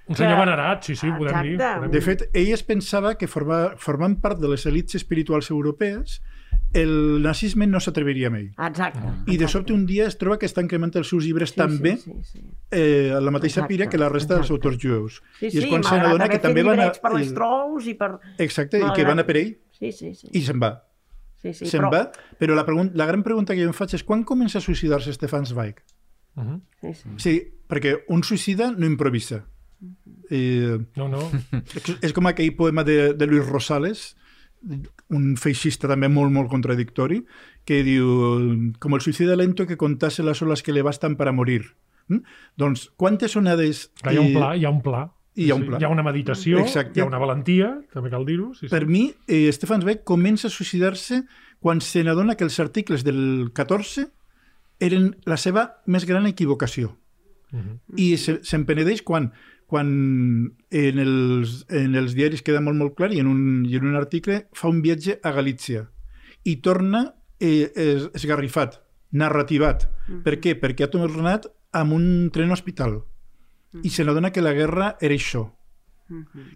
Un senyor que- venerat, sí, sí, ho podem dir. Exacte. Podem De dir. fet, ell es pensava que forma, formant part de les elites espirituals europees, el nazisme no s'atreviria amb ell. Exacte. I de sobte un dia es troba que està incrementant els seus llibres Sí, també Sí, sí, sí. eh, a la mateixa Exacte, pira que la resta dels exacte. autors jueus. Sí, I sí, és quan malgrat haver que també fet van a... per les Trous i per... Exacte, i que malgrat- van a per ell Sí, sí, sí. i se'n va. sí, sí se'n però... va, però la, pregun la gran pregunta que jo em faig és quan comença a suïcidar-se Stefan Zweig? Mhm. Sí, sí. Sí, perquè un suïcida no improvisa. Eh, No, no. [laughs] és, és com aquell poema de, de Luis Rosales, un feixista també molt, molt contradictori, que diu, com el suïcida lento que contase las olas que le bastan para morir. Mm? Doncs, quantes onades... Clar, hi ha un pla, hi ha un pla. Hi ha un pla. Hi ha una meditació, Exacte. hi ha una valentia, també cal dir-ho. Sí, sí. Per mi, eh, Stefan Zweig comença a suïcidar-se quan se n'adona que els articles del 14 eren la seva més gran equivocació. Mhm. I se- se'n penedeix quan, quan en, els, en els diaris queda molt, molt clar i en, un, i en un article fa un viatge a Galícia i torna eh, es, esgarrifat, narrativat. Per què? Perquè ha tornat amb un tren hospital i se n'adona que la guerra era això.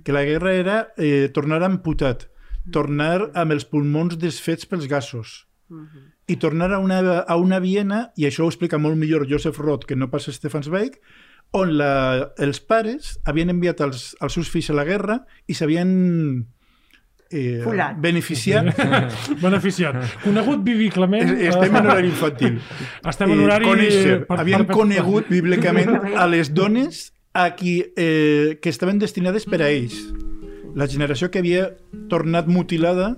Que la guerra era eh, tornar amputat, tornar amb els pulmons desfets pels gasos i tornar a una, a una Viena, i això ho explica molt millor Joseph Roth que no pas Stefan Zweig, on la, els pares havien enviat els, els seus fills a la guerra i s'havien eh, beneficiat. [laughs] Beneficiat. Conegut bíblicament... Estem eh, en horari infantil. Estem en horari... Conèixer. per- Havien per- per- conegut bíblicament a [laughs] les dones a qui, eh, que estaven destinades per a ells. La generació que havia tornat mutilada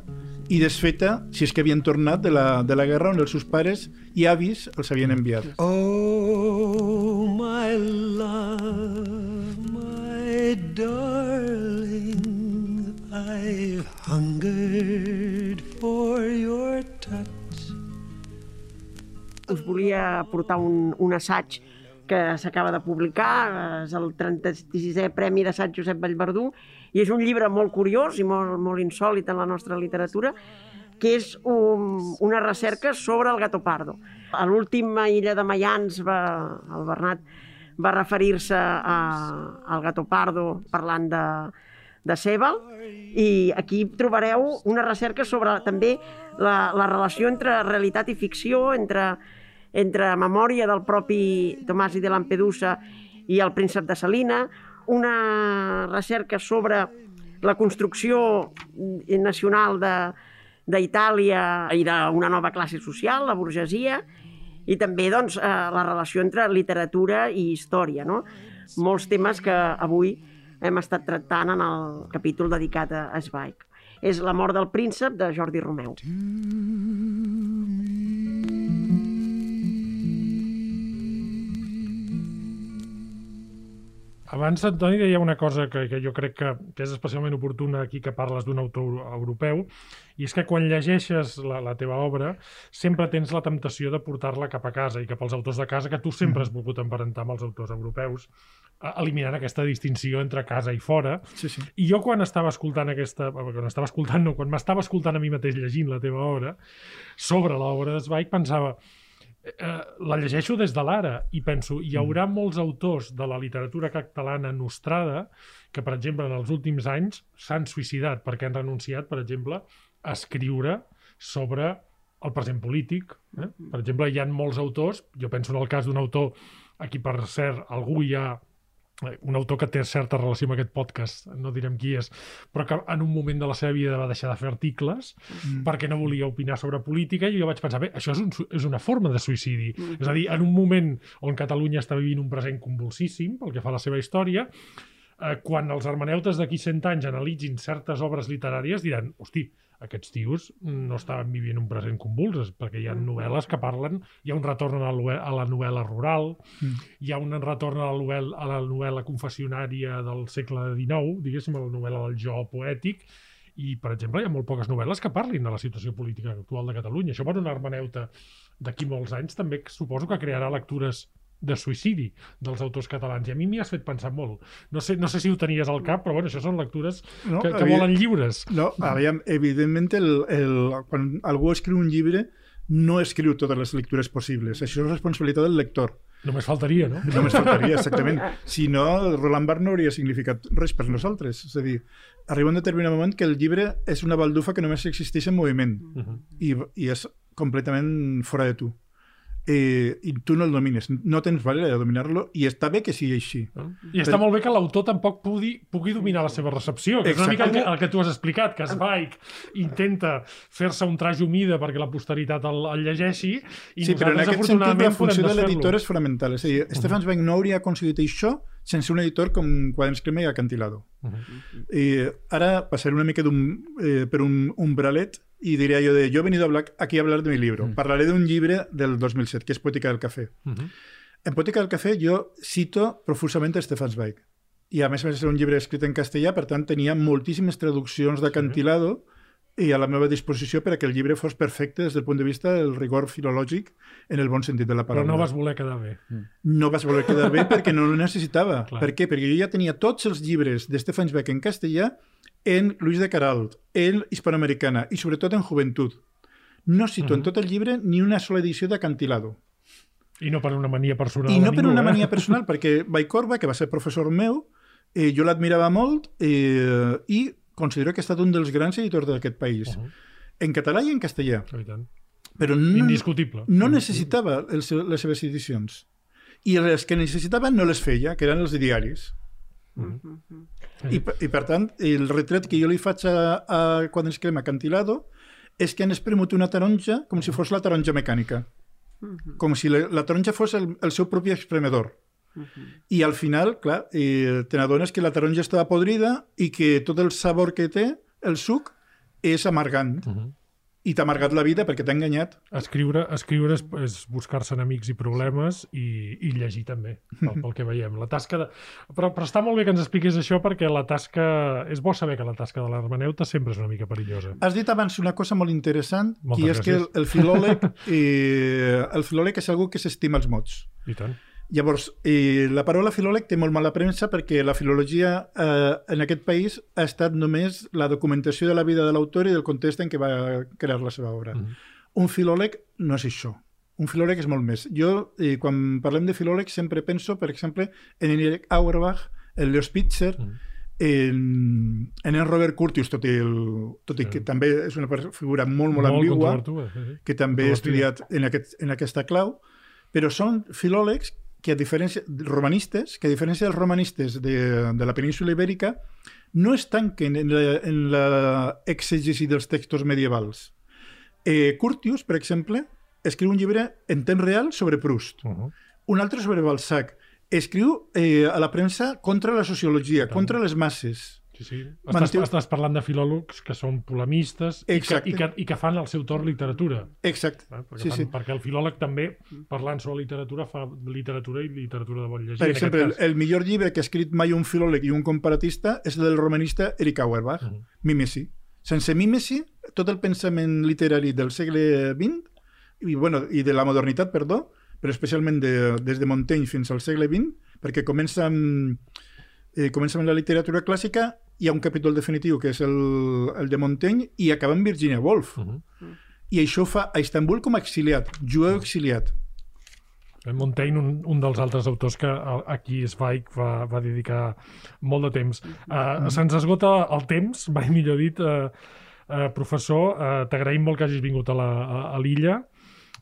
i desfeta si és que havien tornat de la, de la guerra on els seus pares i avis els havien enviat. Oh, my love, my darling, I've hungered for your touch. us volia portar un, un assaig que s'acaba de publicar, és el 36è Premi d'Assaig Josep Vallverdú, i és un llibre molt curiós i molt, molt insòlit en la nostra literatura, que és un, una recerca sobre el gato pardo. A l'última Illa de Mayans, va, el Bernat va referir-se al gato pardo parlant de, de Sebel, i aquí trobareu una recerca sobre també la, la relació entre realitat i ficció, entre, entre memòria del propi Tomàs de Lampedusa i el príncep de Salina, una recerca sobre la construcció nacional d'Itàlia i d'una nova classe social, la burgesia, i també doncs, eh, la relació entre literatura i història. No? Molts temes que avui hem estat tractant en el capítol dedicat a a Zweig. És La mort del príncep, de Jordi Romeu. Abans, Antoni, deia una cosa que, que jo crec que, que és especialment oportuna aquí que parles d'un autor europeu, i és que quan llegeixes la, la teva obra sempre tens la temptació de portar-la cap a casa i cap als autors de casa que tu sempre has volgut emparentar amb els autors europeus, eliminant aquesta distinció entre casa i fora. Sí, sí. I jo quan estava escoltant aquesta... Quan estava escoltant, no, quan m'estava escoltant a mi mateix llegint la teva obra, sobre l'obra de Zweig, pensava eh, la llegeixo des de l'ara i penso, hi haurà molts autors de la literatura catalana nostrada que, per exemple, en els últims anys s'han suïcidat perquè han renunciat, per exemple, a escriure sobre el present polític. Eh? Per exemple, hi ha molts autors, jo penso en el cas d'un autor a qui, per cert, algú ja un autor que té certa relació amb aquest podcast, no direm qui és, però que en un moment de la seva vida va deixar de fer articles mm. perquè no volia opinar sobre política i jo vaig pensar, bé, això és, un, és una forma de suïcidi. Mm. És a dir, en un moment on Catalunya està vivint un present convulsíssim pel que fa a la seva història, eh, quan els hermeneutes d'aquí 100 anys analitzin certes obres literàries diran, hosti, aquests tios no estaven vivint un present convuls, perquè hi ha novel·les que parlen, hi ha un retorn a la, a la novel·la rural, Mm. hi ha un retorn a la novel·la, a la novel·la confessionària del segle XIX, diguéssim, a la novel·la del jo poètic, i, per exemple, hi ha molt poques novel·les que parlin de la situació política actual de Catalunya. Això per un hermeneuta d'aquí molts anys també suposo que crearà lectures de suïcidi dels autors catalans. I a mi m'hi has fet pensar molt. No sé, no sé si ho tenies al cap, però bueno, això són lectures No, que, que havia- volen lliures. No, aviam, evidentment, el, el, quan algú escriu un llibre, no escriu totes les lectures possibles. Això és responsabilitat del lector. Només faltaria, no? [laughs] Només faltaria, exactament. Si no, Roland Barthes no hauria significat res per nosaltres. És a dir, arriba un determinat moment que el llibre és una baldufa que només existeix en moviment Uh -huh. i, i és completament fora de tu. Eh, I tu no el domines, no tens manera de dominar-lo i està bé que sigui així. No? I està molt bé que l'autor tampoc pugui, pugui dominar la seva recepció, que és una mica el que, el que tu has explicat, que Zweig intenta fer-se un traje humida perquè la posteritat el, el llegeixi i Sí, però en nosaltres, aquest sentit la funció de l'editor és fonamental. És a dir, Stefan Zweig no hauria aconseguit això sense un editor com Quaderns Crema i Acantilado. Uh -huh. Eh, ara passaré una mica d'un, eh, per un umbralet i diré jo de, yo he venido a hablar, aquí a hablar de mi libro. Mm. Parlaré d'un llibre del 2007, que és Poética del Café. Uh -huh. En Poética del Café jo cito profusament a Stefan Zweig. I a més a més era un llibre escrit en castellà, per tant tenia moltíssimes traduccions d'acantilado i a la meva disposició per a que el llibre fos perfecte des del punt de vista del rigor filològic en el bon sentit de la Però paraula. no vas voler quedar bé. No vas voler quedar bé perquè no ho necessitava. Clar. Per què? Perquè jo ja tenia tots els llibres de Stefan Zweig en castellà en Luis de Caralt, en Hispanoamericana i sobretot en Juventud. No cito en Mhm. tot el llibre ni una sola edició d'Acantilado. I no per una mania personal. I no de per ningú, una eh? mania personal, [laughs] perquè Vallcorba, que va ser professor meu, eh, jo l'admirava molt eh, i considero que ha estat un dels grans editors d'aquest país. Uh -huh. En català i en castellà. I tant. Però no, Indiscutible. no necessitava el, les seves edicions. I les que necessitava no les feia, que eren els diaris. I, per- I per tant, el retret que jo li faig a, a quan ens crema Cantilado és que han espremut una taronja com si fos la taronja mecànica. Com si la, la taronja fos el, el seu propi espremedor. I al final, clar, eh, te n'adones que la taronja estava podrida i que tot el sabor que té, el suc, és amargant. Uh -huh. i t'ha amargat la vida perquè t'ha enganyat. Escriure, escriure és, és buscar-se enemics i problemes i, i llegir també, pel, pel que veiem. La tasca de... però, però està molt bé que ens expliquis això perquè la tasca... És bo saber que la tasca de l'hermeneuta sempre és una mica perillosa. Has dit abans una cosa molt interessant, Moltes que és que el, gràcies. el filòleg, [laughs] eh, el filòleg és algú que s'estima els mots. I tant. Llavors, eh, la paraula filòleg té molt mala premsa perquè la filologia eh, en aquest país ha estat només la documentació de la vida de l'autor i del context en què va crear la seva obra. Mhm. Un filòleg no és això. Un filòleg és molt més. Jo, eh, quan parlem de filòleg, sempre penso, per exemple, en Eric Auerbach, en Leo Spitzer, Mhm. en, en en Robert Curtius, tot i, el, tot i Sí. que també és una figura molt, molt, ambigua, controvertida, sí, sí. que també he estudiat en, aquest, en aquesta clau, però són filòlegs que a diferència romanistes, que a diferència dels romanistes de, de la península ibèrica, no es tanquen en la, en la exegesi dels textos medievals. Eh, Curtius, per exemple, escriu un llibre en temps real sobre Proust, Uh -huh. un altre sobre Balzac, escriu eh, a la premsa contra la sociologia, contra les masses. Sí, sí. Estàs, estàs parlant de filòlegs que són polemistes i que, i, que, i que fan al seu torn literatura. Exacte. Eh? Perquè, Sí, fan, sí. perquè el filòleg també, parlant sobre literatura, fa literatura i literatura de bon llegir. Per exemple, el, cas. el millor llibre que ha escrit mai un filòleg i un comparatista és el del romanista Eric Auerbach, Mhm. Mímesi. Sense mímesi, tot el pensament literari del segle XX, i, bueno, i de la modernitat, perdó, però especialment de, des de Montaigne fins al segle XX, perquè comença amb, eh, comença amb la literatura clàssica, hi ha un capítol definitiu que és el, el de Montaigne, i acaba amb Virginia Woolf. Uh -huh. I això fa a Istanbul com a exiliat, jueu exiliat. Montaigne, un, un dels altres autors que aquí Zweig va, va dedicar molt de temps. Uh, Se'ns esgota el temps, [laughs] mai millor dit, uh, uh, professor. Uh, T'agraïm molt que hagis vingut a la- a a l'illa.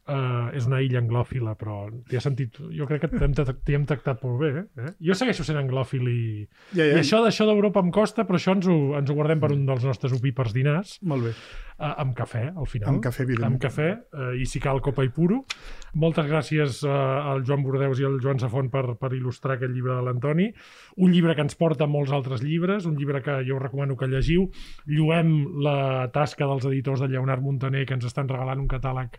Uh, és una illa anglòfila, però t'hi ha sentit... Jo crec que t'hem t'hi hem tractat molt bé. Eh? Jo segueixo sent anglòfil i, Ja, i ja, això d'això d'Europa em costa, però això ens ho, ens ho guardem per un dels nostres opípers dinars, Molt bé. Uh, amb cafè, al final. Amb cafè, evidentment. Amb cafè, eh, i si cal copa i puro. Moltes gràcies eh, al Joan Bordeus i al Joan Safont per, per il·lustrar aquest llibre de l'Antoni. Un llibre que ens porta molts altres llibres, un llibre que jo us recomano que llegiu. Lluem la tasca dels editors de Lleonard Montaner, que ens estan regalant un catàleg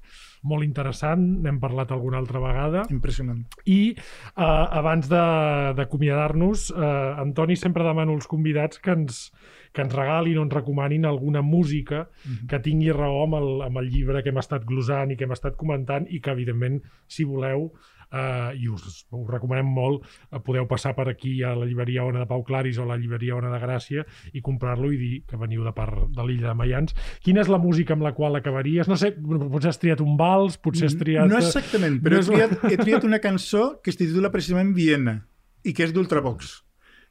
molt interessant. N'hem parlat alguna altra vegada. Impressionant. I eh, abans de- d'acomiadar-nos, eh, Antoni, sempre demano als convidats que ens, que ens regalin o ens recomanin alguna música que tingui raó amb el, amb el llibre que hem estat glosant i que hem estat comentant i que, evidentment, si voleu, eh, i us ho recomanem molt, eh, podeu passar per aquí a la llibreria Ona de Pau Claris o a la llibreria Ona de Gràcia i comprar-lo i dir que veniu de part de l'illa de Mayans. Quina és la música amb la qual acabaries? No sé, potser has triat un vals, potser has triat... No eh, exactament, però no he, és- triat, he triat una cançó que es titula precisament Viena i que és d'Ultravox.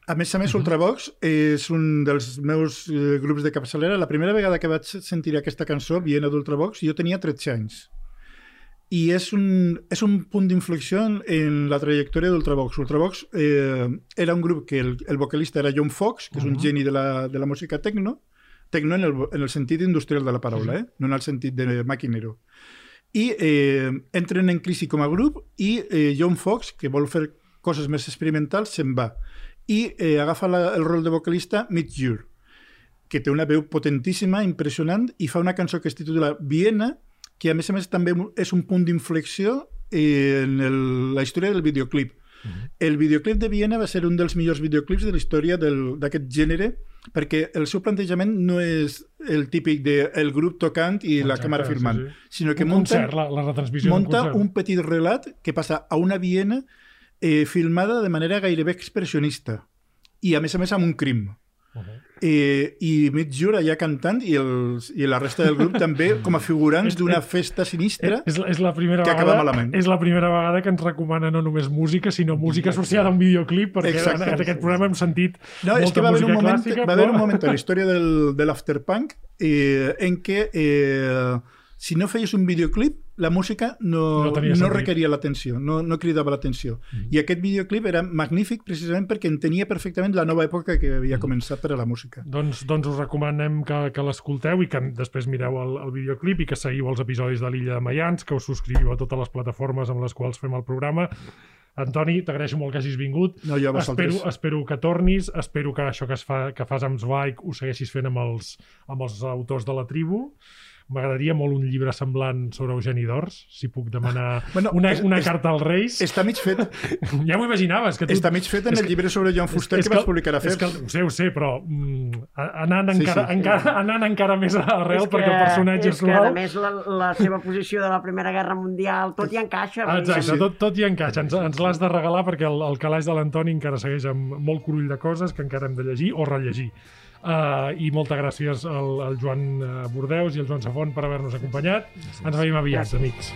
A més a més, Ultravox és un dels meus eh, grups de capçalera. La primera vegada que vaig sentir aquesta cançó, Viena d'Ultravox, jo tenia 13 anys. I és un, és un punt d'inflexió en, la trajectòria d'Ultravox. Ultravox eh, era un grup que el, el vocalista era John Fox, que és un Mhm. geni de la, de la música techno, techno en el, en el sentit industrial de la paraula, eh? no en el sentit de maquinero i eh, entren en crisi com a grup i eh, John Fox, que vol fer coses més experimentals, se'n va. I eh, agafa la, el rol de vocalista Mitch Ure, que té una veu potentíssima, impressionant, i fa una cançó que es titula Viena, que a més a més també és un punt d'inflexió en el, la història del videoclip. El videoclip de Viena va ser un dels millors videoclips de la història del- d'aquest gènere perquè el seu plantejament no és el típic de el grup tocant i la Exacte, càmera sí, filmant, sí. sinó que un munta, concert, la, la retransmissió munta concert. un petit relat que passa a una Viena eh, filmada de manera gairebé expressionista i a més a més amb un crim. Uh -huh. Eh, I Mitch Jura allà cantant i, els, i la resta del grup també com a figurants [laughs] d'una festa sinistra. És, la- és la primera que vegada, acaba malament. És la primera vegada que ens recomana no només música, sinó música associada a un videoclip, perquè Exacte. en, en aquest programa hem sentit No, molta és que va haver un moment, clàssica, va haver un moment a la història del, de l'afterpunk eh, en què eh, si no feies un videoclip la música no, No no, requeria l'atenció, no, no cridava l'atenció. Mhm. I aquest videoclip era magnífic precisament perquè entenia perfectament la nova època que havia començat per a la música. Doncs, doncs us recomanem que, que l'escolteu i que després mireu el, el videoclip i que seguiu els episodis de l'Illa de Mayans, que us subscriviu a totes les plataformes amb les quals fem el programa. Antoni, t'agraeixo molt que hagis vingut. No, jo. Espero, espero que tornis, espero que això que, es fa, que fas amb Zweig ho segueixis fent amb els, amb els autors de la tribu. M'agradaria molt un llibre semblant sobre Eugeni d'Ors, si puc demanar [laughs] Bueno, una, és- una és- carta als Reis. Està mig fet, [laughs] Ja m'ho imaginaves. Que tu... està mig fet en és el que- llibre sobre Joan Fuster que, vaig publicar a és Fers. que, ho sé, ho sé, però mm, anant, Sí, encara, sí. encara, anant encara més arrel És perquè el personatge és és que, a més, la, la seva posició de la Primera Guerra Mundial, tot hi encaixa. dir. Exacte, tot, tot hi encaixa. Ens, ens l'has de regalar perquè el, el calaix de l'Antoni encara segueix amb molt curull de coses que encara hem de llegir o rellegir. Uh, I moltes gràcies al, al Joan eh, Bordeus i al Joan Safont per haver-nos acompanyat. Ens veiem aviat, amics.